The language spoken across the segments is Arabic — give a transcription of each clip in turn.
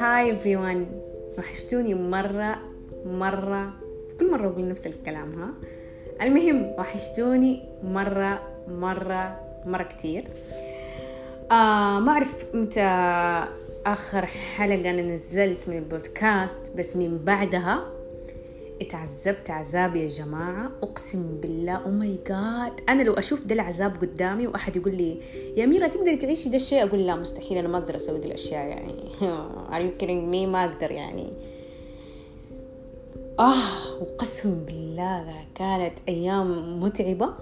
هاي everyone. وحشتوني مرة مرة كل مرة أقول نفس الكلام ها؟ المهم وحشتوني مرة مرة مرة كتير. آه ما أعرف متى آخر حلقة أنا نزلت من البودكاست بس من بعدها اتعذبت عذاب يا جماعة. أقسم بالله أو ماي جاد أنا لو أشوف ده العذاب قدامي وأحد يقول لي يا أميرة تقدري تعيشي ده الشيء؟ أقول لا مستحيل أنا ما أقدر أسوي دي الأشياء يعني. Are you kidding me ما أقدر يعني. آه وقسم بالله كانت أيام متعبة.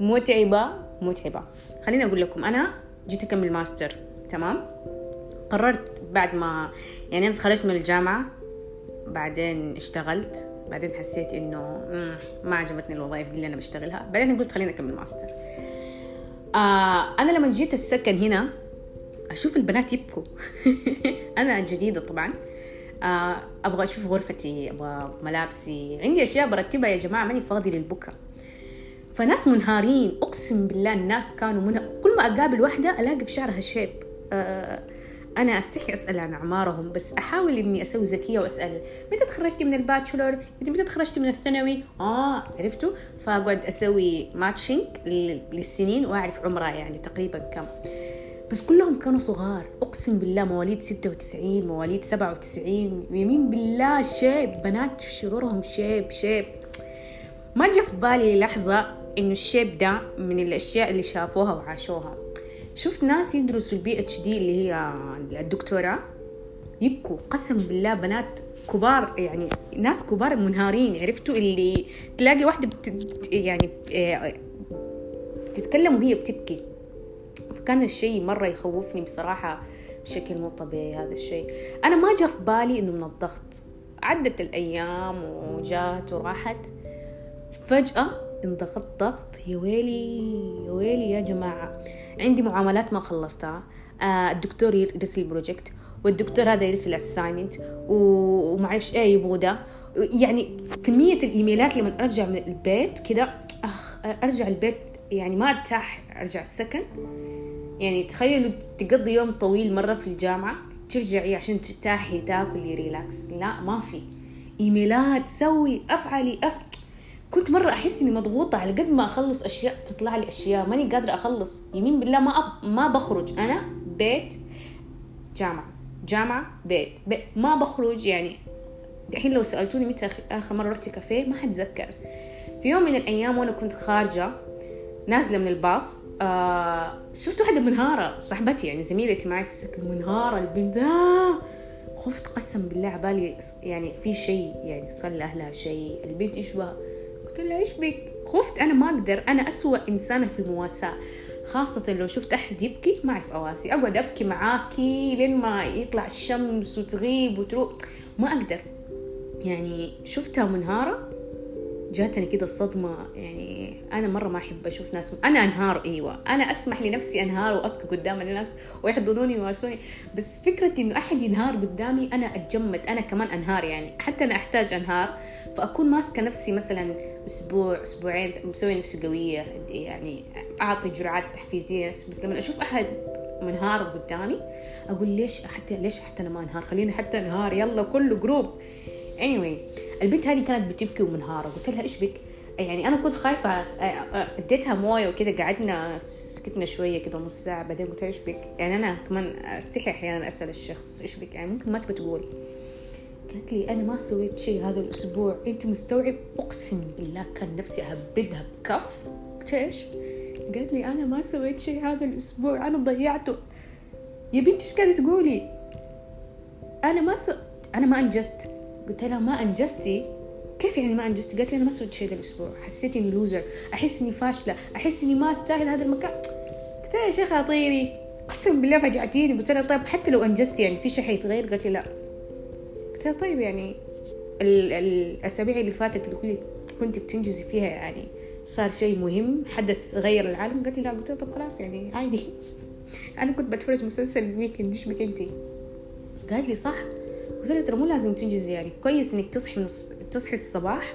متعبة متعبة. خليني أقول لكم أنا جيت أكمل ماستر تمام؟ قررت بعد ما يعني أنا خرجت من الجامعة بعدين اشتغلت بعدين حسيت إنه ما عجبتني الوظائف دي اللي أنا بشتغلها. بعدين قلت خليني أكمل ماستر آه أنا لما جيت السكن هنا أشوف البنات يبكوا. أنا جديدة طبعا. آه أبغى أشوف غرفتي أبغى ملابسي. عندي أشياء برتبها يا جماعة ماني فاضي للبكا فناس منهارين أقسم بالله الناس كانوا منها كل ما أقابل واحدة ألاقي في شعرها شيب آه أنا أستحي أسأل عن أعمارهم بس أحاول إني أسوي ذكيه وأسأل. متى تخرجتي من ال bachelor متى تخرجتي من الثانوي؟ آه عرفتوا؟ فأقعد أسوي matching للسنين وأعرف عمرها يعني تقريبا كم. بس كلهم كانوا صغار. أقسم بالله مواليد 96 مواليد 97 يمين بالله شيب بنات في شعورهم شيب شيب ما جاء في بالي لحظه إنه الشيب ده من الأشياء اللي شافوها وعاشوها. شفت ناس يدرسوا ال PhD اللي هي الدكتوراه؟ يبكوا قسم بالله بنات كبار يعني ناس كبار منهارين عرفتوا؟ اللي تلاقي واحدة بت يعني بتتكلم وهي بتبكي. فكان الشيء مرة يخوفني بصراحة بشكل مو طبيعي هذا الشيء. أنا ما جاء في بالي إنه من الضغط عدت الأيام وجات وراحت. فجأة انضغط ضغط. يا ويلي يا ويلي يا جماعة. عندي معاملات ما خلصتها. آه الدكتور يرسل ال project والدكتور هذا يرسل ال assignment وما أعرفش إيه يبغوا ده يعني كمية الإيميلات لما أرجع من البيت كده أخ أرجع البيت يعني ما أرتاح أرجع السكن يعني تخيلوا تقضي يوم طويل مرة في الجامعة ترجعي عشان ترتاحي تاكلي relax لا ما في. إيميلات سوي أفعلي أف... كنت مرة أحس إني مضغوطة على قد ما أخلص أشياء تطلع لي أشياء ماني قادرة أخلص. يمين بالله ما أب... ما بخرج. أنا بيت جامعة جامعة بيت, بيت ما بخرج يعني. الحين لو سألتوني متى آخر مرة رحت كافيه ما حتذكر في يوم من الأيام وأنا كنت خارجة نازلة من الباص آه شفت واحدة منهارة صاحبتي يعني زميلتي معي في السكن. منهارة البنت. آه! خفت قسم بالله عبالي يعني في شيء يعني صار لأهلها شيء. البنت إيش بها؟ قلت لها إيش بك؟ خفت أنا ما أقدر. أنا أسوأ إنسانة في المواساة خاصة لو شفت أحد يبكي ما أعرف أواسي. أقعد أبكي معاكي لين ما يطلع الشمس وتغيب وتروح. ما أقدر. يعني شفتها منهارة جاتني كده الصدمة. يعني أنا مرة ما أحب أشوف ناس أنا أنهار أيوة. أنا أسمح لنفسي أنهار وأبكي قدام الناس ويحضنوني ويواسوني. بس فكرة إنه أحد ينهار قدامي أنا أتجمد. أنا كمان أنهار يعني. حتى أنا أحتاج أنهار. فأكون ماسكة نفسي مثلا أسبوع أسبوعين مسوي نفسي قوية يعني أعطي جرعات تحفيزية. بس لما أشوف أحد منهار قدامي أقول ليش حتى ليش حتى أنا ما أنهار؟ خليني حتى أنهار يلا كله جروب anyway البنت هذه كانت بتبكي ومنهارة. قلت لها إيش بك؟ يعني أنا كنت خايفة أديتها موية وكده قعدنا سكتنا شوية كده نص ساعة بعدين قلت لها إيش بك؟ يعني أنا كمان أستحي أحيانا أسأل الشخص إيش بك؟ يعني ممكن ما تبى تقول. قالت لي أنا ما سويت شيء هذا الأسبوع. انت مستوعب أقسم بالله كان نفسي أهبدها بكف. إيش؟ قالت لي أنا ما سويت شيء هذا الأسبوع أنا ضيعته. يا بنتي إيش قاعدة تقولي؟ أنا ما س... أنا ما أنجزت. قلت لها ما انجزتي كيف يعني ما انجزتي قالت لي أنا ما سويت شيء ذا الأسبوع. حسيت إني loser أحس إني فاشلة. أحس إني ما أستاهل هذا المكان. قلت لها يا شيخه طيري قسم بالله فجعتيني قلت لها طيب حتى لو انجزتي يعني في شيء حيتغير؟ قالت لي لا. قلت لها طيب يعني الأسابيع اللي فاتت اللي كنت بتنجزي فيها يعني صار شيء مهم. حدث غير العالم. قالت لي لا قلت لها طب خلاص يعني عادي. أنا كنت بتفرج مسلسل ال weekend إيش بك أنتي قالت لي صح. قلت لها ترى مو لازم تنجزي يعني. كويس إنك تصحي من تصحي الصباح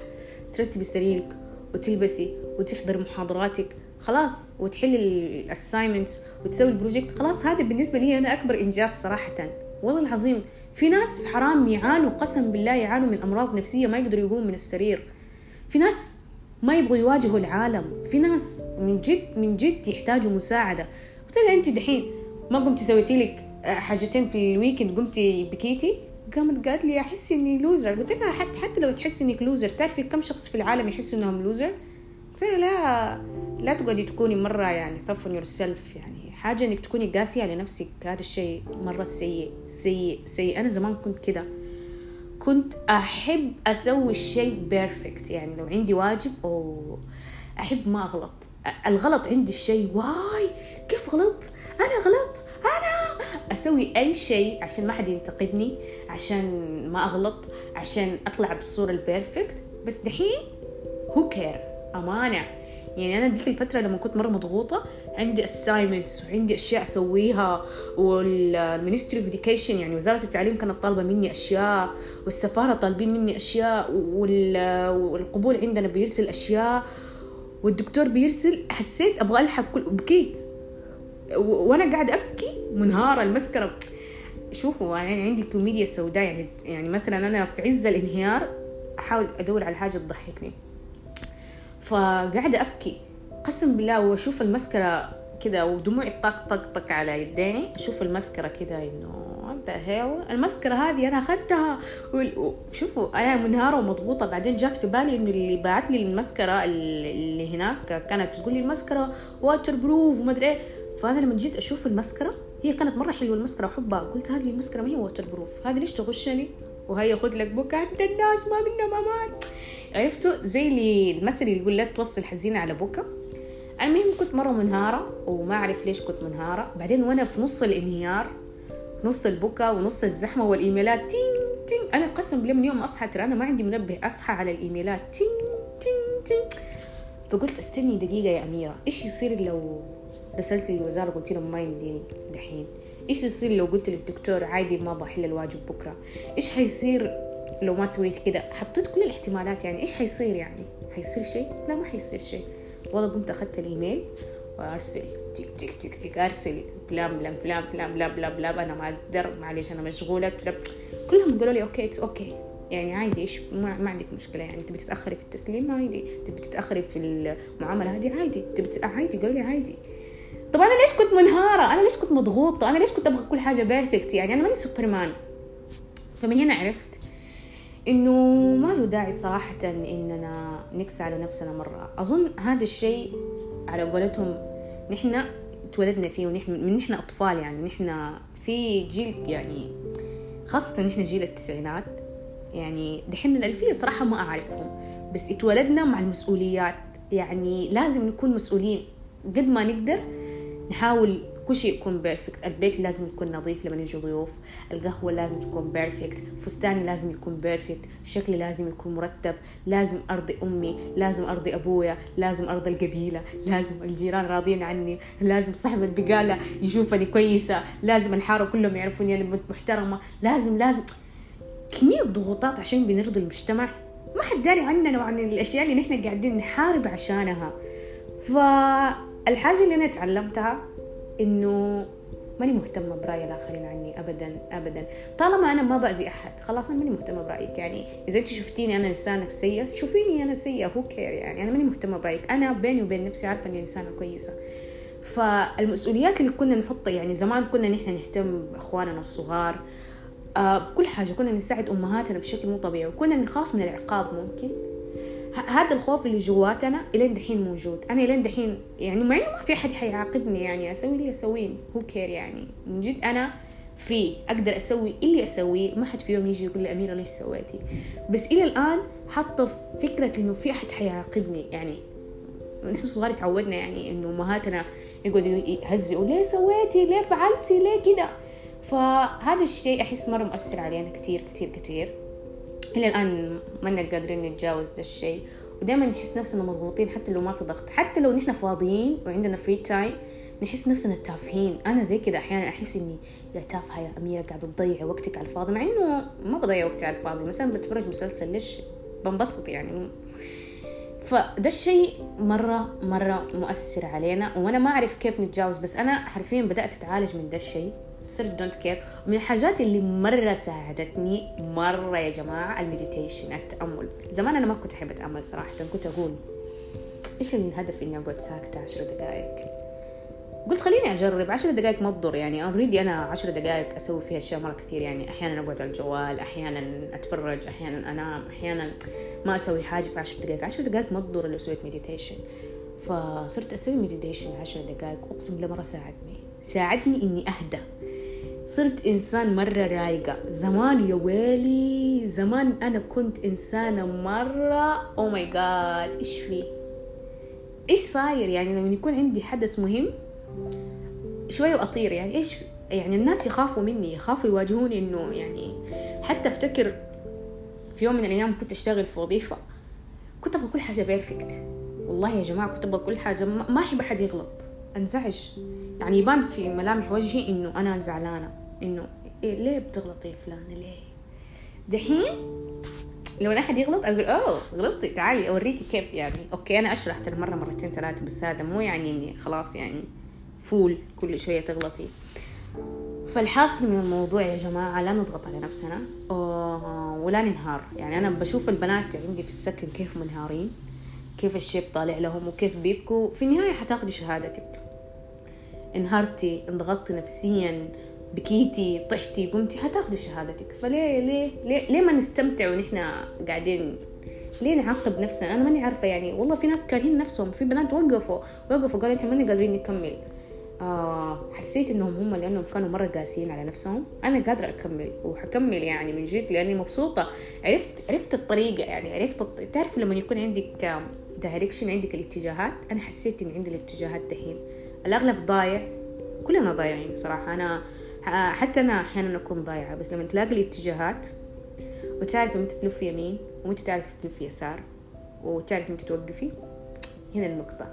ترتبي سريرك وتلبسي وتحضري محاضراتك خلاص وتحل ال assignments وتسوي ال project خلاص هذا بالنسبة لي أنا أكبر إنجاز صراحة. والله العظيم في ناس حرام يعانوا قسم بالله يعانوا من أمراض نفسية ما يقدروا يقوموا من السرير. في ناس ما يبغوا يواجهوا العالم. في ناس من جد من جد يحتاجوا مساعدة. قلت لها أنت دحين ما قمتي سويتي لك حاجتين في ال weekend قمتي بكيتي؟ قامت قالت لي أحس إني loser قلت لها حتى حتى لو تحسي إنك loser تعرفي كم شخص في العالم يحسوا إنهم loser قلت لها لا لا تقعدي تكوني مرة يعني tough on yourself يعني. حاجة إنك تكوني قاسية على نفسك. هذا الشيء مرة سيء سيء سيء. أنا زمان كنت كده. كنت أحب أسوي الشيء perfect يعني لو عندي واجب أو أحب ما أغلط. الغلط عندي الشيء واي كيف غلط أنا غلط أنا. أسوي أي شيء عشان ما حد ينتقدني عشان ما أغلط عشان أطلع بالصورة ال perfect بس دحين who care أمانة. يعني أنا ديك الفترة لما كنت مرة مضغوطة عندي assignments وعندي أشياء أسويها وال ministry of education يعني وزارة التعليم كانت طالبة مني أشياء والسفارة طالبين مني أشياء والقبول عندنا بيرسل أشياء والدكتور بيرسل حسيت أبغى ألحق كل بكيت. وأنا قاعدة أبكي منهارة المسكرة. شوفوا يعني عندي كوميديا سوداء يعني يعني مثلا أنا في عز الانهيار أحاول أدور على حاجة تضحكني. فقاعدة أبكي. قسم بالله وأشوف المسكرة كده ودموعي طق طق طق على يديني. أشوف المسكرة كده إنه هيل المسكرة هذه أنا أخذتها شوفوا أنا منهارة ومضغوطة. بعدين جات في بالي إنه اللي باعت لي المسكرة اللي هناك كانت تقول لي المسكرة واتر بروف وما أدري إيه. فأنا لما جيت أشوف المسكرة هي كانت مرة حلوة المسكرة أحبها. قلت هذه المسكرة ما هي واتر بروف هذه ليش تغشني؟ وهي خذ لك بكى عند الناس ما منا مامان عرفتوا؟ زي اللي المثل اللي يقول لا توصل حزينة على بكى المهم كنت مرة منهارة وما أعرف ليش كنت منهارة. بعدين وأنا في نص الانهيار في نص البكا ونص الزحمة والإيميلات تين تين. أنا قسم بالله من يوم أصحى ترى أنا ما عندي منبه أصحى على الإيميلات تين تين تين. فقلت استني دقيقة يا أميرة. إيش يصير لو رسلت للوزارة؟ قلت لهم ما يمديني دحين. إيش يصير لو قلت للدكتور عادي ما بحل الواجب بكرة؟ إيش حيصير لو ما سويت كده؟ حطيت كل الاحتمالات يعني. إيش حيصير يعني؟ حيصير شيء؟ لا ما حيصير شيء. والله قمت أخذت الإيميل وأرسل. تك تك تك تك أرسل. فلان فلان فلان فلان blah blah blah أنا ما أقدر. معلش أنا مشغولة. blah كلهم قالوا لي okay it's okay يعني عادي إيش؟ ما, ما عندك مشكلة يعني. تبي تتأخري في التسليم؟ عادي. تبي تتأخري في المعاملة؟ هذه عادي. تبي عادي قالوا لي عادي. طب أنا ليش كنت منهارة؟ أنا ليش كنت مضغوطة؟ أنا ليش كنت أبغى كل حاجة perfect؟ يعني أنا ماني سوبرمان. فمن هنا عرفت إنه ما له داعي صراحة إننا نكسى على نفسنا مرة. أظن هذا الشيء على قولتهم نحن تولدنا فيه ونحن من نحن أطفال يعني. نحن في جيل يعني خاصة نحن جيل التسعينات. يعني دحين الألفية صراحة ما أعرفهم. بس اتولدنا مع المسؤوليات. يعني لازم نكون مسؤولين. قد ما نقدر نحاول كل شيء يكون perfect البيت لازم يكون نظيف لما يجوا ضيوف القهوة لازم تكون perfect فستاني لازم يكون perfect شكلي لازم يكون مرتب لازم أرضي أمي لازم أرضي أبويا لازم أرضي القبيلة لازم الجيران راضيين عني لازم صاحب البقالة يشوفني كويسة لازم الحارة كلهم يعرفوني أنا بنت محترمة لازم لازم. كمية ضغوطات عشان بنرضي المجتمع. ما حد داري عننا وعن الأشياء اللي نحن قاعدين نحارب عشانها. فالحاجة اللي أنا تعلمتها إنه ماني مهتمة برأي الآخرين عني أبدا أبدا. طالما أنا ما بأذي أحد خلاص أنا ماني مهتمة برأيك. يعني إذا أنت شفتيني أنا إنسانة سيئة شوفيني أنا سيئة هو كير يعني؟ أنا ماني مهتمة برأيك. أنا بيني وبين نفسي عارفة إني إنسانة كويسة. فالمسؤوليات اللي كنا نحطها يعني زمان كنا نحن نهتم بإخواننا الصغار. آه بكل حاجة كنا نساعد أمهاتنا بشكل مو طبيعي وكنا نخاف من العقاب ممكن. هذا الخوف اللي جواتنا إلين دحين موجود. أنا إلين دحين يعني مع إنه ما في أحد حيعاقبني يعني أسوي اللي أسويه. who care يعني؟ من جد أنا free أقدر أسوي اللي أسويه. ما حد في يوم يجي يقول لي أميرة ليش سويتي؟ بس إلى الآن حاطة فكرة إنه في أحد حيعاقبني يعني. نحن صغار تعودنا يعني إنه أمهاتنا يقعدوا يهزئوا ليه سويتي؟ ليه فعلتي؟ ليه كده؟ فهذا الشيء أحس مرة مؤثر علينا كثير كثير كثير إلى الآن ما قادرين نتجاوز ده الشيء. ودائما نحس نفسنا مضغوطين حتى لو ما في ضغط حتى لو نحن فاضيين وعندنا free time نحس نفسنا تافهين. أنا زي كذا أحيانا أحس إني يا تافهة يا أميرة قاعدة تضيع وقتك على الفاضي. مع إنه ما بضيع وقتي على الفاضي. مثلا بتفرج مسلسل ليش؟ بنبسط يعني. فده الشيء مرة مرة مؤثر علينا. وأنا ما أعرف كيف نتجاوز بس أنا حرفيا بدأت أتعالج من ده الشيء. صرت don't care من الحاجات اللي مرة ساعدتني مرة يا جماعة ال meditation التأمل. زمان أنا ما كنت أحب أتأمل صراحة. كنت أقول إيش الهدف إني أقعد ساكتة عشر دقائق قلت خليني أجرب. عشر دقائق ما تضر يعني. already أنا عشر دقائق أسوي فيها اشياء مرة كثير يعني. أحيانا أقعد على الجوال أحيانا أتفرج أحيانا أنام أحيانا ما أسوي حاجة في عشر دقائق عشر دقائق ما تضر لو سويت meditation فصرت أسوي meditation عشر دقائق أقسم بالله مرة ساعدني. ساعدني إني أهدى. صرت إنسان مرة رايقة. زمان يا ويلي زمان أنا كنت إنسانة مرة. oh my God إيش في؟ إيش صاير؟ يعني لما يكون عندي حدث مهم شوي وأطير. يعني إيش يعني الناس يخافوا مني يخافوا يواجهوني إنه يعني حتى أفتكر في يوم من الأيام كنت أشتغل في وظيفة كنت أبغى كل حاجة perfect. والله يا جماعة كنت أبغى كل حاجة. ما أحب أحد يغلط. انزعج. يعني يبان في ملامح وجهي إنه أنا زعلانة. إنه إيه ليه بتغلطي يا فلانة؟ ليه؟ دحين لو احد يغلط أقول أوه غلطتي تعالي أوريكي كيف. يعني okay أنا أشرح ترى مرة مرتين ثلاثة بس هذا مو يعني إني خلاص يعني full كل شوية تغلطي. فالحاصل من الموضوع يا جماعة لا نضغط على نفسنا. ولا ننهار. يعني أنا بشوف البنات عندي في السكن كيف منهارين كيف الشيب طالع لهم وكيف بيبكوا. في النهاية حتاخدي شهادتك. انهارتي انضغطتي نفسيا بكيتي طحتي قمتي حتاخدي شهادتك. فليه ليه ليه, ليه ما نستمتع ونحن قاعدين؟ ليه نعاقب نفسنا؟ أنا ماني عارفة يعني. والله في ناس كارهين نفسهم. في بنات وقفوا وقفوا قالوا إحنا ماني قادرين نكمل. آه حسيت إنهم هم لأنهم كانوا مرة قاسيين على نفسهم. أنا قادرة أكمل وحكمل يعني من جد لأني مبسوطة. عرفت عرفت الطريقة يعني. عرفت. تعرف لما يكون عندك دايركشن عندك الاتجاهات أنا حسيت إن عندي الاتجاهات دحين. الأغلب ضايع كلنا ضايعين صراحة. أنا حتى أنا أحيانا أكون ضايعة بس لما تلاقي الاتجاهات وتعرف متى تلف يمين ومتى تعرف تلف يسار وتعرف متى توقفي هنا النقطة.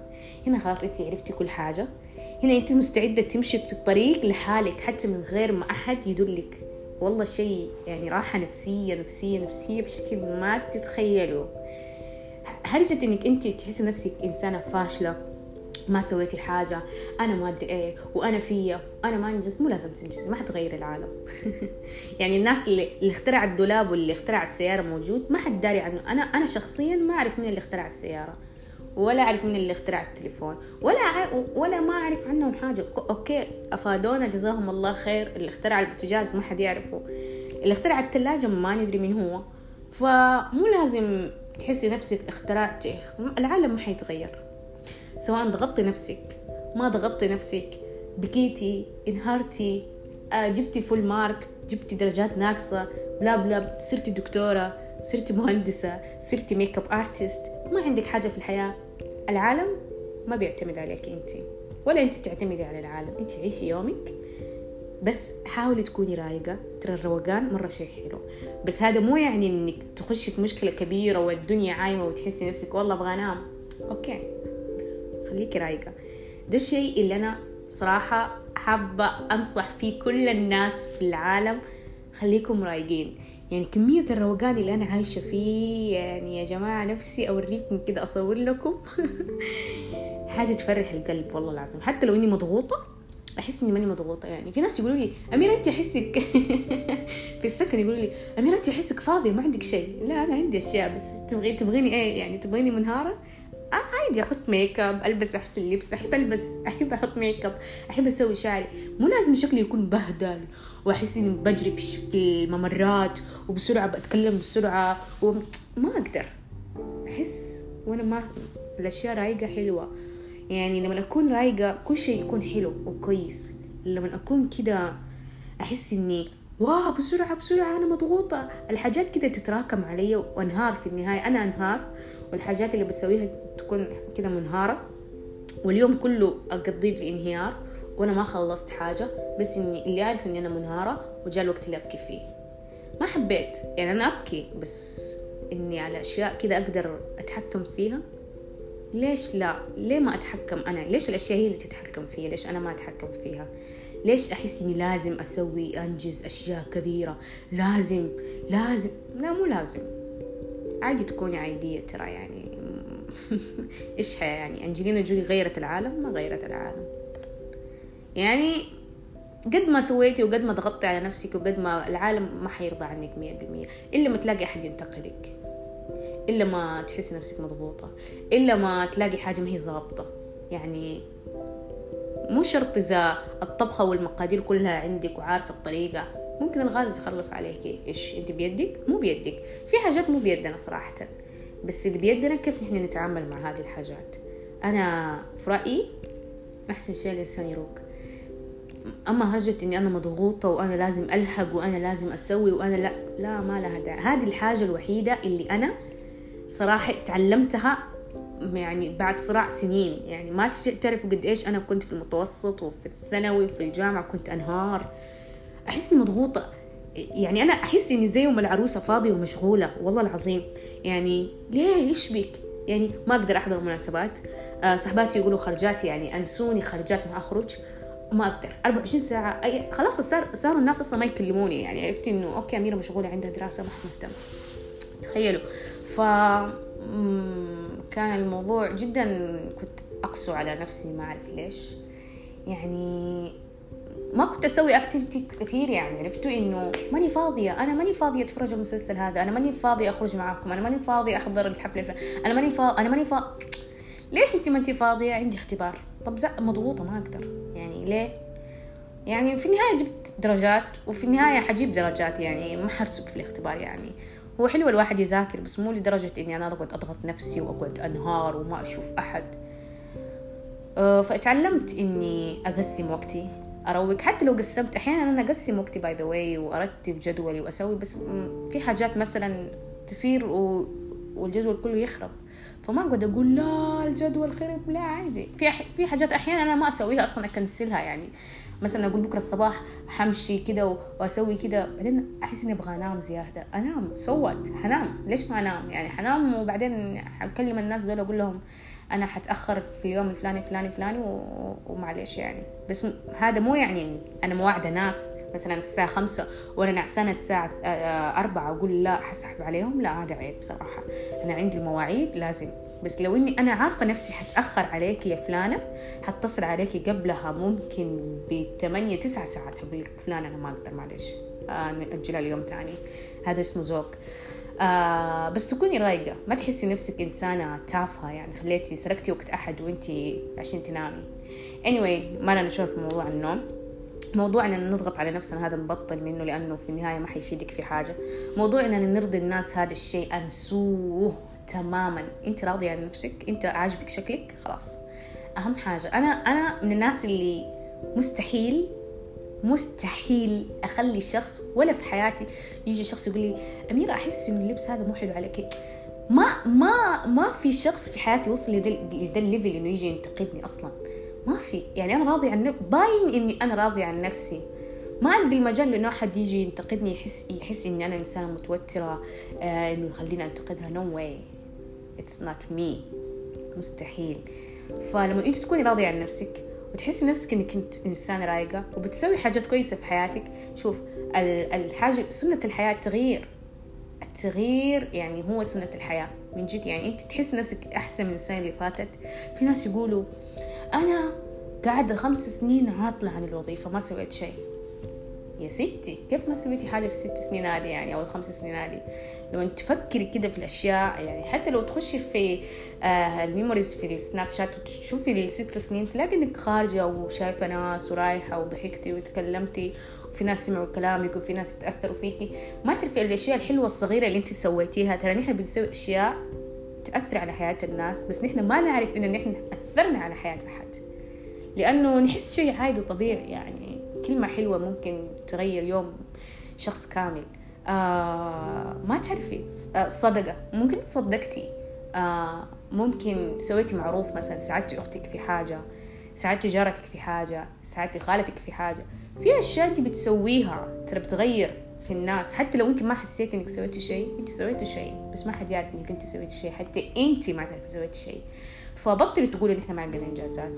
هنا خلاص انت عرفتي كل حاجة. هنا أنت مستعدة تمشي في الطريق لحالك حتى من غير ما أحد يدلك والله شيء يعني راحة نفسية نفسية نفسية بشكل ما تتخيلوا هرجة إنك أنت تحسي نفسك إنسانة فاشلة. ما سويتي حاجة أنا ما أدري إيه وأنا فيا أنا ما أنجزت مو لازم تنجزي ما حتغير العالم. يعني الناس اللي, اللي اخترع الدولاب واللي اخترع السيارة موجود ما حد داري عنه. أنا أنا شخصيا ما أعرف مين اللي اخترع السيارة ولا أعرف مين اللي اخترع التليفون ولا ولا ما أعرف عنهم حاجة. okay أفادونا جزاهم الله خير. اللي اخترع البوتاجاز ما حد يعرفه. اللي اخترع الثلاجة ما ندري مين هو. فمو لازم تحسي نفسك اخترعتي. العالم ما حيتغير. سواء ضغطتي نفسك ما ضغطتي نفسك بكيتي انهارتي آه جبتي full mark جبتي درجات ناقصة bla bla صرتي دكتورة صرتي مهندسة صرتي makeup artist ما عندك حاجة في الحياة. العالم ما بيعتمد عليك أنت ولا أنت تعتمدي على العالم. أنت عيشي يومك بس حاولي تكوني رايقة. ترى الروقان مرة شيء حلو. بس هذا مو يعني إنك تخشي في مشكلة كبيرة والدنيا عايمة وتحسي نفسك والله أبغى أنام. أوكي. بس خليكي رايقة. ده الشيء اللي أنا صراحة حابة أنصح فيه كل الناس في العالم خليكم رايقين. يعني كمية الروقان اللي أنا عايشة فيه يعني يا جماعة نفسي أوريكم كده أصور لكم. حاجة تفرح القلب والله العظيم. حتى لو إني مضغوطة أحس إني ماني مضغوطة. يعني في ناس يقولوا لي أميرة انت أحسك في السكن يقولوا لي أميرة انت أحسك فاضية ما عندك شيء. لا أنا عندي أشياء بس تبغي تبغيني إيه؟ يعني تبغيني منهارة؟ عادي أحط ميك اب ألبس أحسن لبس أحب ألبس أحب أحط ميك اب أحب أسوي شعري. مو لازم شكلي يكون بهدل وأحس إني بجري في الممرات وبسرعة بتكلم بسرعة وما أقدر. أحس وأنا ما الأشياء رايقة حلوة. يعني لما أكون رايقة كل شيء يكون حلو وكويس. لما أكون كده أحس إني واو بسرعة بسرعة أنا مضغوطة. الحاجات كده تتراكم علي وأنهار في النهاية. أنا أنهار والحاجات اللي بسويها تكون كده منهارة. واليوم كله أقضيه في انهيار وأنا ما خلصت حاجة بس إني اللي أعرف إني أنا منهارة وجاء الوقت اللي أبكي فيه. ما حبيت. يعني أنا أبكي بس إني على أشياء كده أقدر أتحكم فيها. ليش لا؟ ليه ما أتحكم أنا؟ ليش الأشياء هي اللي تتحكم فيها ليش أنا ما أتحكم فيها؟ ليش أحس إني لازم أسوي أنجز أشياء كبيرة؟ لازم لازم. لا مو لازم. عادي تكوني عادية ترى يعني. إيش يعني؟ أنجلينا جولي غيرت العالم ما غيرت العالم. يعني قد ما سويتي وقد ما ضغطتي على نفسك وقد ما العالم ما حيرضى عنك مية بالمية. إلا ما تلاقي أحد ينتقدك. إلا ما تحسي نفسك مضغوطة. إلا ما تلاقي حاجة ما هي ظابطة. يعني مو شرط إذا الطبخة والمقادير كلها عندك وعارفة الطريقة. ممكن الغاز يخلص عليك. إيش؟ أنت بيدك؟ مو بيدك. في حاجات مو بيدنا صراحة. بس اللي بيدنا كيف نحن نتعامل مع هذه الحاجات. أنا في رأيي أحسن شيء الإنسان يروق. أما هرجة إني أنا مضغوطة وأنا لازم ألحق وأنا لازم أسوي وأنا لا لا ما لها داعي. هذه الحاجة الوحيدة اللي أنا صراحة تعلمتها يعني بعد صراع سنين. يعني ما تعرفوا قد إيش أنا كنت في المتوسط وفي الثانوي وفي الجامعة كنت أنهار. أحس إني مضغوطة. يعني أنا أحس إني زي ام العروسة فاضية ومشغولة والله العظيم. يعني ليه؟ إيش بك يعني ما أقدر أحضر مناسبات. آه صحباتي يقولوا خرجات يعني أنسوني خرجات ما أخرج. ما أقدر. 24 ساعة أي خلاص صار صاروا الناس أصلا ما يكلموني. يعني عرفت إنه okay أميرة مشغولة عندها دراسة ما حد مهتم تخيلوا. ف كان الموضوع جدا كنت أقسو على نفسي ما أعرف ليش. يعني ما كنت أسوي activity كثير يعني عرفتوا؟ إنه ماني فاضية. أنا ماني فاضية أتفرج المسلسل هذا. أنا ماني فاضية أخرج معاكم. أنا ماني فاضية أحضر الحفلة أنا ماني فاضيه أنا ماني فاضيه ليش أنت ما أنت فاضية؟ عندي اختبار. طب مضغوطة ما أقدر. يعني ليه؟ يعني في النهاية جبت درجات وفي النهاية حجيب درجات. يعني ما حرسب في الاختبار يعني. هو حلو الواحد يذاكر بس مو لدرجة إني أنا أقعد أضغط نفسي وأقعد أنهار وما أشوف أحد. أه فاتعلمت إني أقسم وقتي أروق. حتى لو قسمت أحيانا أنا أقسم وقتي by the way وأرتب جدولي وأسوي بس في حاجات مثلا تصير و... والجدول كله يخرب. فما أقعد أقول لا الجدول خرب لا عادي. في في حاجات أحيانا أنا ما أسويها أصلا أكنسلها يعني. مثلا أقول بكرة الصباح حمشي كده وأسوي كده بعدين أحس إني أبغى أنام زيادة. أنام سوت حنام ليش ما أنام؟ يعني حنام وبعدين حكلم الناس دول أقول لهم أنا حتأخر في اليوم الفلاني فلاني فلاني و... ومعليش يعني. بس. هذا مو يعني إني أنا مواعدة ناس. مثلا الساعة خمسة وأنا نعسانة الساعة أربعة أقول لا حسحب عليهم. لا هذا عيب صراحة أنا عندي المواعيد لازم بس لو إني أنا عارفة نفسي حتأخر عليك يا فلانة حتصل عليكي قبلها ممكن بثمانية تسعة ساعات. أقول لك فلانة أنا ما أقدر معلش آه نأجلها اليوم تاني هذا اسمه ذوق. آه بس تكوني رايقة. ما تحسي نفسك إنسانة تافهة يعني. خليتي سرقتي وقت أحد وأنتي عشان تنامي. Anyway ما لنا نشوف في موضوع النوم. موضوع إننا نضغط على نفسنا هذا نبطل منه لأنه في النهاية ما حيفيدك في حاجة. موضوع إننا نرضي الناس هذا الشيء أنسوه. تماما. أنت راضية عن نفسك أنت عاجبك شكلك خلاص. أهم حاجة أنا أنا من الناس اللي مستحيل مستحيل أخلي شخص ولا في حياتي يجي شخص يقول لي أميرة أحس انه اللبس هذا مو حلو عليك. ما ما ما في شخص في حياتي وصل لذا الليفل إنه يجي ينتقدني أصلا. ما في. يعني أنا راضي عن باين إني أنا راضي عن نفسي. ما ادي المجال لأنه أحد يجي ينتقدني يحس يحس إني أنا إنسانة متوترة آه إنه يخليني أنتقدها no no way it's not me مستحيل. فلما انت تكوني راضية عن نفسك وتحسي نفسك انك انت إنسانة رايقة وبتسوي حاجات كويسة في حياتك شوف الحاجة سنة الحياة تغيير. التغيير يعني هو سنة الحياة من جد. يعني انت تحس نفسك أحسن من السنة اللي فاتت. في ناس يقولوا أنا قاعدة خمس سنين عاطلة عن الوظيفة ما سويت شيء. يا ستي كيف ما سويتي حاجة في الست سنين هذه يعني أو الخمس سنين هذه؟ لما تفكري كده في الأشياء يعني حتى لو تخشي في آه ال memories في السناب شات وتشوفي الست سنين تلاقي إنك خارجة وشايفة ناس ورايحة وضحكتي وتكلمتي وفي ناس سمعوا كلامك وفي ناس تأثروا فيكي ما تعرفي الأشياء الحلوة الصغيرة اللي انت سويتيها. ترى نحن بنسوي أشياء تأثر على حياة الناس بس نحن ما نعرف انه نحن أثرنا على حياة أحد. لأنه نحس شيء عادي وطبيعي يعني كلمة حلوة ممكن تغير يوم شخص كامل. آه ما تعرفي. آه صدقة. ممكن تصدقتي. آه ممكن سويتي معروف مثلا ساعدتي أختك في حاجة ساعدتي جارتك في حاجة ساعدتي خالتك في حاجة. في أشياء أنت بتسويها ترى بتغير في الناس. حتى لو أنت ما حسيتي إنك سويتي شيء أنت سويتي شيء. بس ما حد يعرف إنك أنت سويتي شيء. حتى أنت ما تعرفي سويتي شيء. فبطلي تقولي نحن ما عندنا إنجازات.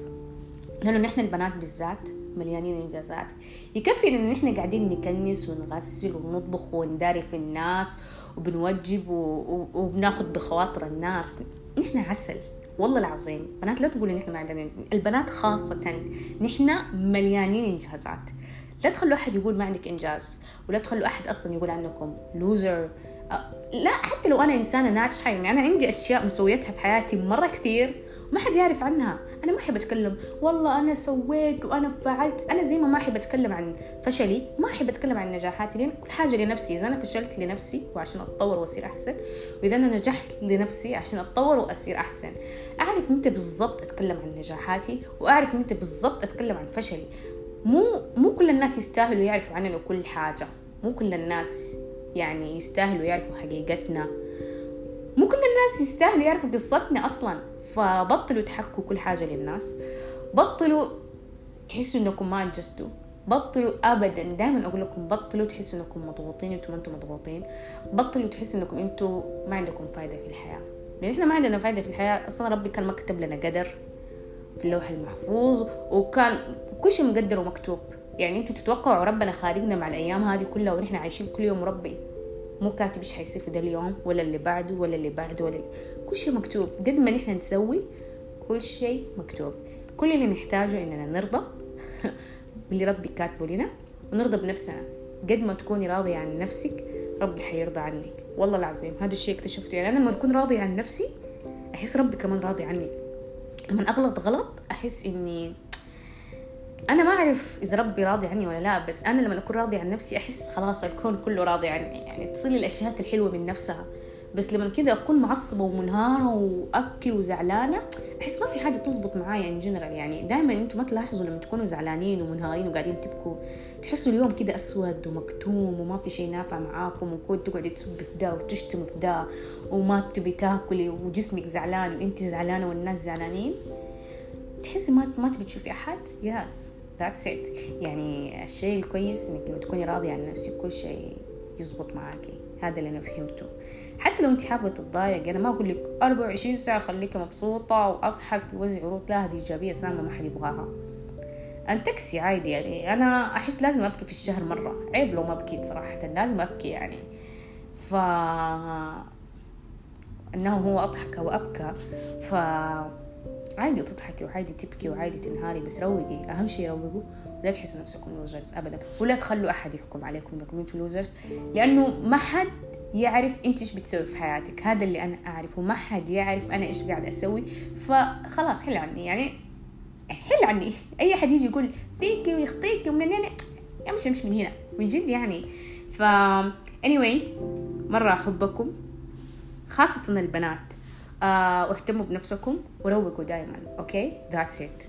لأنه نحن البنات بالذات مليانين إنجازات. يكفي ان إحنا قاعدين نكنس ونغسل ونطبخ ونداري في الناس وبنوجب وبناخد بخواطر الناس. نحن عسل والله العظيم. بنات لا تقولوا نحن ما عندنا البنات خاصة نحن مليانين إنجازات. لا تخلوا أحد يقول ما عندك إنجاز ولا تخلوا أحد أصلا يقول عنكم لوزر لا حتى لو أنا إنسانة ناجحة يعني أنا عندي أشياء مسويتها في حياتي مرة كثير ما حد يعرف عنها. أنا ما أحب أتكلم. والله أنا سويت وأنا فعلت. أنا زي ما ما أحب أتكلم عن فشلي ما أحب أتكلم عن نجاحاتي لأن كل حاجة لنفسي. إذا أنا فشلت لنفسي وعشان أتطور وأصير أحسن وإذا أنا نجحت لنفسي عشان أتطور وأصير أحسن. أعرف متى بالضبط أتكلم عن نجاحاتي وأعرف متى بالضبط أتكلم عن فشلي. مو مو كل الناس يستاهلوا يعرفوا عننا كل حاجة. مو كل الناس يعني يستاهلوا يعرفوا حقيقتنا. مو كل الناس يستاهلوا يعرفوا قصتنا أصلا. فبطلوا تحكوا كل حاجة للناس. بطلوا تحسوا إنكم ما أنجزتوا. بطلوا ابدا. دائما أقول لكم بطلوا تحسوا إنكم مضغوطين أنتم ما أنتم مضغوطين. بطلوا تحسوا إنكم أنتم ما عندكم فايدة في الحياة. لأن إحنا ما عندنا فايدة في الحياة. أصلا ربي كان ما كتب لنا قدر في اللوح المحفوظ وكان كل شيء مقدر ومكتوب. يعني أنتوا تتوقعوا ربنا خالقنا مع الأيام هذه كلها ونحن عايشين كل يوم. ربي مو كاتب إيش حيصير في ده اليوم ولا اللي بعده ولا اللي بعده ولا كل شيء مكتوب قد ما نحن نسوي كل شيء مكتوب. كل اللي نحتاجه إننا نرضى باللي ربي كاتبه لنا ونرضى بنفسنا. قد ما تكوني راضية عن نفسك ربي حيرضى عنك. والله العظيم هذا الشيء اكتشفته يعني أنا لما أكون راضية عن نفسي أحس ربي كمان راضي عني. لما أغلط غلط أحس إني أنا ما أعرف إذا ربي راضي عني ولا لا. بس أنا لما أكون راضي عن نفسي أحس خلاص الكون كله راضي عني. يعني تصير الاشياء الحلوة من نفسها. بس لما كده أكون معصبة ومنهارة وأبكي وزعلانة أحس ما في حاجة تزبط معايا ان جنرال يعني. دائما أنتم ما تلاحظوا لما تكونوا زعلانين ومنهارين وقاعدين تبكوا تحسوا اليوم كده أسود ومكتوم وما في شيء نافع معاكم وكود تقعدي تسبي في ده وتشتمي في ده وما تبي تاكلي وجسمك زعلان وأنت زعلانة والناس زعلانين. تحسي ما ما تبي تشوفي أحد؟ yes that's it يعني الشيء الكويس إنك لما تكوني راضية عن نفسك كل شيء يزبط معاكي. هذا اللي أنا فهمته. حتى لو انت حابة تتضايق أنا ما أقول لك 24 ساعة خليكي مبسوطة وأضحك ووزعي ورود لا هذه إيجابية سامه ما حد يبغاها. ان تكسي عادي يعني. أنا أحس لازم أبكي في الشهر مرة. عيب لو ما بكيت صراحة لازم أبكي يعني. ف إنه هو أضحك وابكى ف عادي تضحكي وعادي تبكي وعادي تنهاري بس روقي. أهم شيء روقوا ولا تحسوا نفسكم لوزرز ابدا. ولا تخلوا أحد يحكم عليكم انكم أنتم لوزرز لأنه ما حد يعرف انت إيش بتسوي في حياتك. هذا اللي أنا أعرفه. ما حد يعرف أنا إيش قاعد أسوي. فخلاص حل عني. يعني حل عني. أي حد يجي يقول فيكي ويخطيكي ومن هنا أمشي أمشي من هنا. من جد يعني. ف anyway مرة أحبكم. خاصة البنات. آه واهتموا بنفسكم وروقوا دائما okay that's it